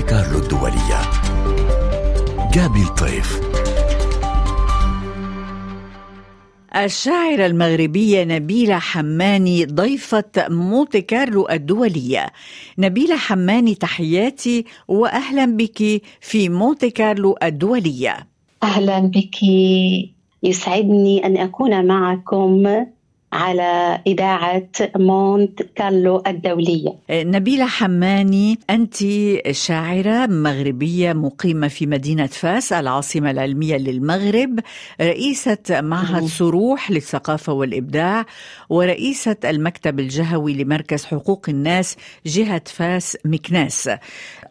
مونتي كارلو الدولية جابي الطيف الشاعرة المغربية نبيلة حماني ضيفة مونتي كارلو الدولية. نبيلة حماني تحياتي وأهلا بك في مونتي كارلو الدولية. أهلا بك. يسعدني أن أكون معكم. على إذاعة مونت كارلو الدولية. نبيلة حماني أنت شاعرة مغربية مقيمة في مدينة فاس العاصمة العلمية للمغرب رئيسة معهد صروح للثقافة والإبداع ورئيسة المكتب الجهوي لمركز حقوق الناس جهة فاس مكناس.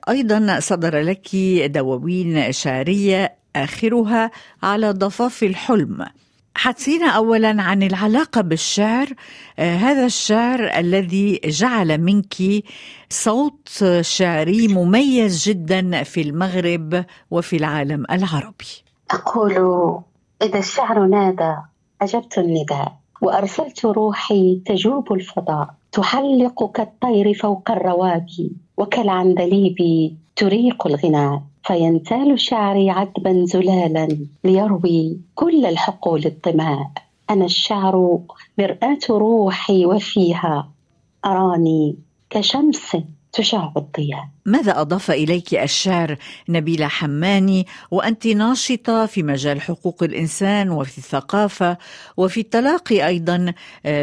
أيضا صدر لك دواوين شعرية آخرها على ضفاف الحلم. حدثينا اولا عن العلاقة بالشعر. آه هذا الشعر الذي جعل منك صوت شعري مميز جدا في المغرب وفي العالم العربي. أقول إذا الشعر نادى أجبت النداء وأرسلت روحي تجوب الفضاء تحلق كالطير فوق الروابي وكالعندليب تريق الغناء فينتال شعري عذبا زلالا ليروي كل الحقول الطماء. أنا الشعر مرآة روحي وفيها أراني كشمس تشع الضياء. ماذا أضاف إليك الشعر نبيلة حماني وأنت ناشطة في مجال حقوق الإنسان وفي الثقافة وفي التلاقي أيضا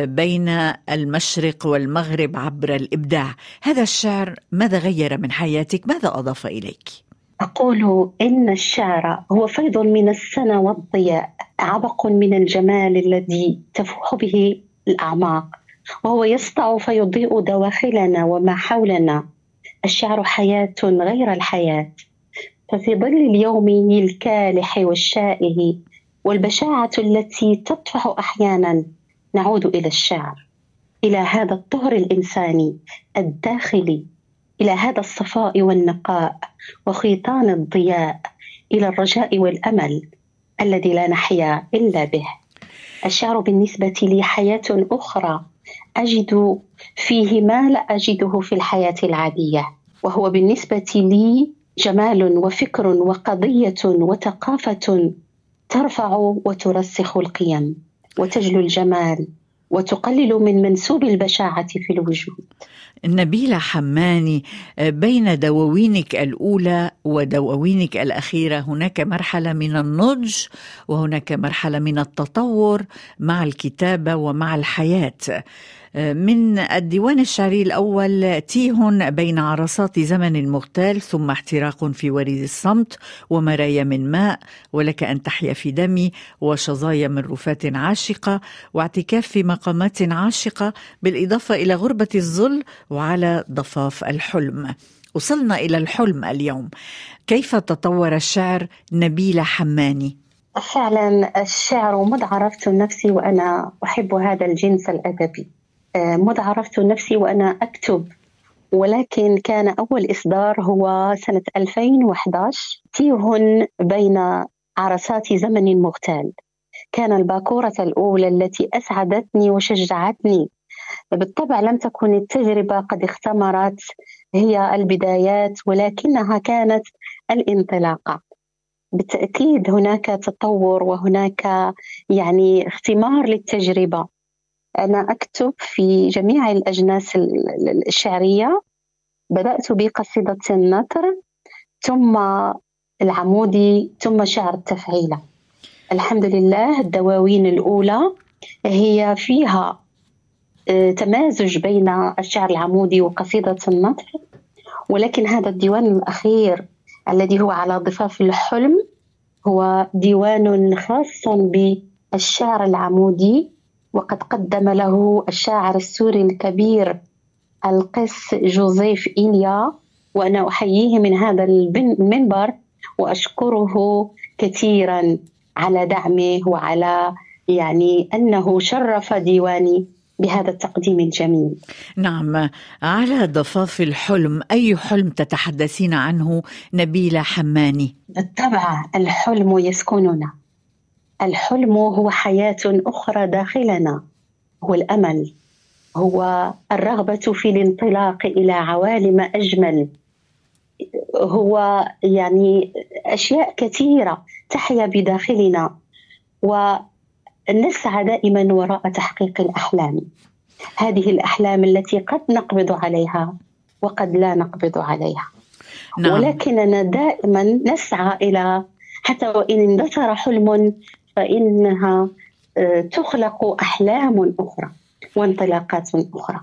بين المشرق والمغرب عبر الإبداع. هذا الشعر ماذا غير من حياتك؟ ماذا أضاف إليك؟ أقول إن الشعر هو فيض من السنة والضياء عبق من الجمال الذي تفوح به الأعماق. وهو يسطع فيضيء دواخلنا وما حولنا. الشعر حياة غير الحياة. ففي ظل اليوم الكالح والشائه والبشاعة التي تطفح أحيانا نعود إلى الشعر إلى هذا الطهر الإنساني الداخلي إلى هذا الصفاء والنقاء وخيطان الضياء إلى الرجاء والأمل الذي لا نحيا إلا به. الشعر بالنسبة لي حياة أخرى أجد فيه ما لا أجده في الحياة العادية وهو بالنسبة لي جمال وفكر وقضية وثقافة ترفع وترسخ القيم وتجلو الجمال وتقلل من منسوب البشاعة في الوجود. نبيلة حماني بين دواوينك الأولى ودواوينك الأخيرة. هناك مرحلة من النضج وهناك مرحلة من التطور مع الكتابة ومع الحياة. من الديوان الشعري الأول تيه بين عرصات زمن مغتال ثم احتراق في وريد الصمت ومرايا من ماء ولك أن تحيا في دمي وشظايا من رفات عاشقة واعتكاف في مقامات عاشقة بالإضافة إلى غربة الظل وعلى ضفاف الحلم. وصلنا إلى الحلم اليوم. كيف تطور الشعر نبيلة حماني؟ فعلا الشعر مذ عرفت نفسي وأنا أحب هذا الجنس الأدبي. مذ عرفت نفسي وأنا أكتب. ولكن كان أول إصدار هو سنة 2011 تيه بين عرسات زمن مغتال. كان الباكورة الأولى التي أسعدتني وشجعتني بالطبع لم تكن التجربة قد اختمرت هي البدايات ولكنها كانت الانطلاقة. بالتأكيد هناك تطور وهناك يعني اختمار للتجربة. أنا أكتب في جميع الأجناس الشعرية. بدأت بقصيدة النثر ثم العمودي ثم شعر التفعيلة. الحمد لله الدواوين الأولى هي فيها تمازج بين الشعر العمودي وقصيدة النثر ولكن هذا الديوان الأخير الذي هو على ضفاف الحلم هو ديوان خاص بالشعر العمودي وقد قدم له الشاعر السوري الكبير القس جوزيف إيليا وأنا أحييه من هذا المنبر وأشكره كثيرا على دعمه وعلى يعني أنه شرف ديواني بهذا التقديم الجميل. نعم على ضفاف الحلم أي حلم تتحدثين عنه نبيلة حماني؟ بالطبع الحلم يسكننا. الحلم هو حياة أخرى داخلنا. هو الأمل. هو الرغبة في الانطلاق إلى عوالم أجمل. هو يعني أشياء كثيرة تحيا بداخلنا. ونسعى دائما وراء تحقيق الأحلام. هذه الأحلام التي قد نقبض عليها وقد لا نقبض عليها. نعم. ولكننا دائما نسعى إلى حتى وإن اندثر حلم فإنها آه، تخلق أحلام أخرى وانطلاقات أخرى.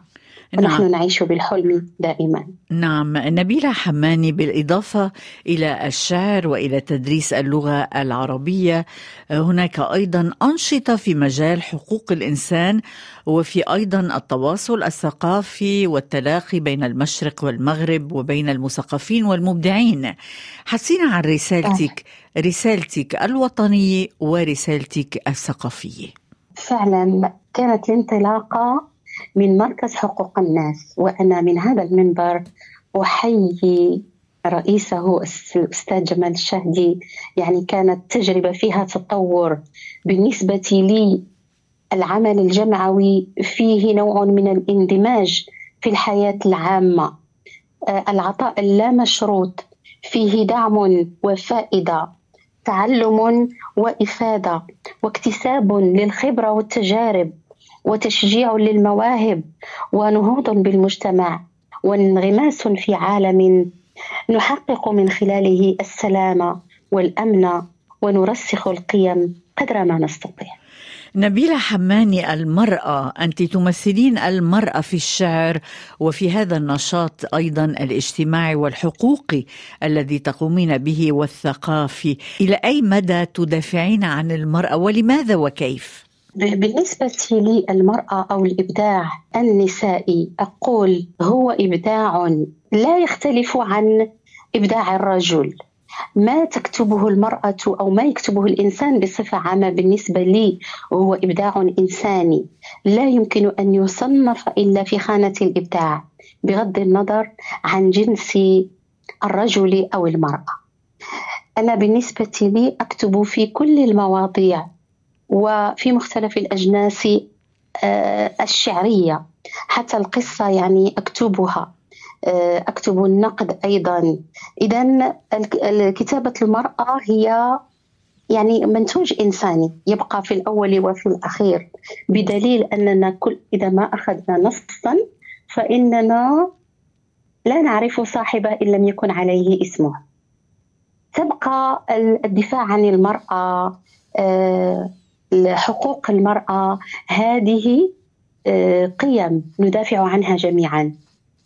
ونحن نعم. نعيش بالحلم دائما. نعم. نبيلة حماني بالإضافة إلى الشعر وإلى تدريس اللغة العربية هناك أيضا أنشطة في مجال حقوق الإنسان وفي أيضا التواصل الثقافي والتلاقي بين المشرق والمغرب وبين المثقفين والمبدعين. حسينا عن رسالتك رسالتك الوطنية ورسالتك الثقافية. فعلا كانت الانطلاقة من مركز حقوق الناس وأنا من هذا المنبر أحيي رئيسه الأستاذ جمال الشهدي. يعني كانت تجربة فيها تطور بالنسبة لي العمل الجمعوي. فيه نوع من الاندماج في الحياة العامة. آه، العطاء اللامشروط. فيه دعم وفائدة تعلم وإفادة واكتساب للخبرة والتجارب. وتشجيع للمواهب ونهوض بالمجتمع وانغماس في عالم نحقق من خلاله السلام والأمن ونرسخ القيم قدر ما نستطيع نبيلة حماني المرأة أنت تمثلين المرأة في الشعر وفي هذا النشاط أيضا الاجتماعي والحقوقي الذي تقومين به والثقافي إلى أي مدى تدافعين عن المرأة ولماذا وكيف؟ بالنسبة لي المرأة أو الإبداع النسائي أقول هو إبداع لا يختلف عن إبداع الرجل. ما تكتبه المرأة أو ما يكتبه الإنسان بصفة عامة بالنسبة لي هو إبداع إنساني. لا يمكن أن يصنف إلا في خانة الإبداع بغض النظر عن جنس الرجل أو المرأة. أنا بالنسبة لي أكتب في كل المواضيع وفي مختلف الأجناس آه، الشعرية حتى القصة يعني أكتبها آه، أكتب النقد أيضا. إذا كتابة المرأة هي يعني منتوج إنساني يبقى في الأول وفي الأخير. بدليل أننا كل إذا ما أخذنا نصا فإننا لا نعرف صاحبه إن لم يكن عليه اسمه. تبقى الدفاع عن المرأة آه، حقوق المرأة هذه آه، قيم ندافع عنها جميعا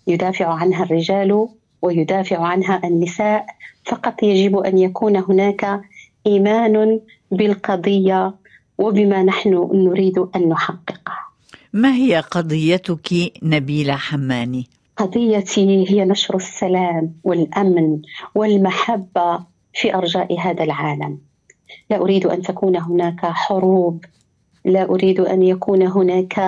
يدافع عنها الرجال ويدافع عنها النساء فقط يجب أن يكون هناك إيمان بالقضية وبما نحن نريد أن نحققه. ما هي قضيتك نبيلة حماني؟ قضيتي هي نشر السلام والأمن والمحبة في أرجاء هذا العالم. لا أريد أن تكون هناك حروب. لا أريد أن يكون هناك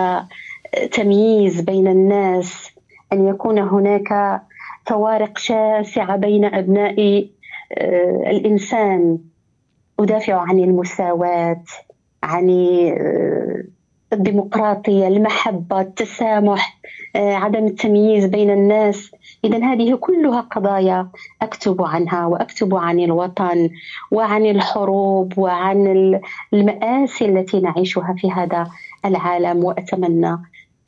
تمييز بين الناس. أن يكون هناك فوارق شاسعة بين أبناء آه، الإنسان. أدافع عن المساواة عن آه، الديمقراطية المحبة التسامح آه، عدم التمييز بين الناس إذا هذه كلها قضايا أكتب عنها وأكتب عن الوطن وعن الحروب وعن المآسي التي نعيشها في هذا العالم وأتمنى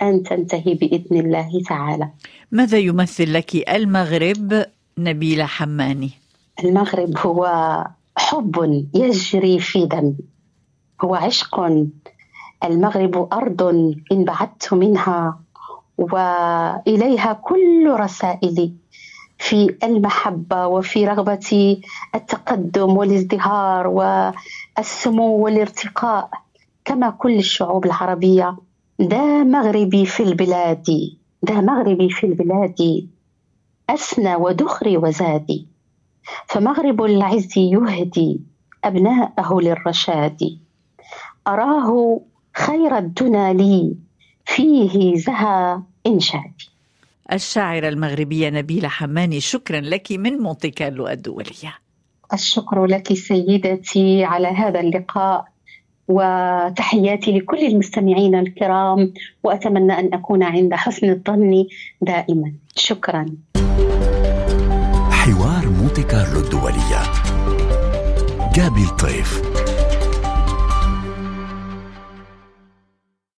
أن تنتهي بإذن الله تعالى ماذا يمثل لك المغرب نبيلة حماني؟ المغرب هو حب يجري في دمي هو عشق المغرب أرض إن بعدت منها وإليها كل رسائلي في المحبة وفي رغبة التقدم والازدهار والسمو والارتقاء كما كل الشعوب العربية. دا مغربي في البلاد دا مغربي في البلاد أسنى ودخري وزادي فمغرب العز يهدي أبناءه للرشاد. أراه خير الدنا لي فيه زهى إنشادي الشاعرة المغربية نبيلة حماني شكرا لك من مونتي كارلو الدولية. الشكر لك سيدتي على هذا اللقاء وتحياتي لكل المستمعين الكرام وأتمنى أن أكون عند حسن الظن دائما. شكرا. حوار مونتي كارلو الدولية. جابي الطيف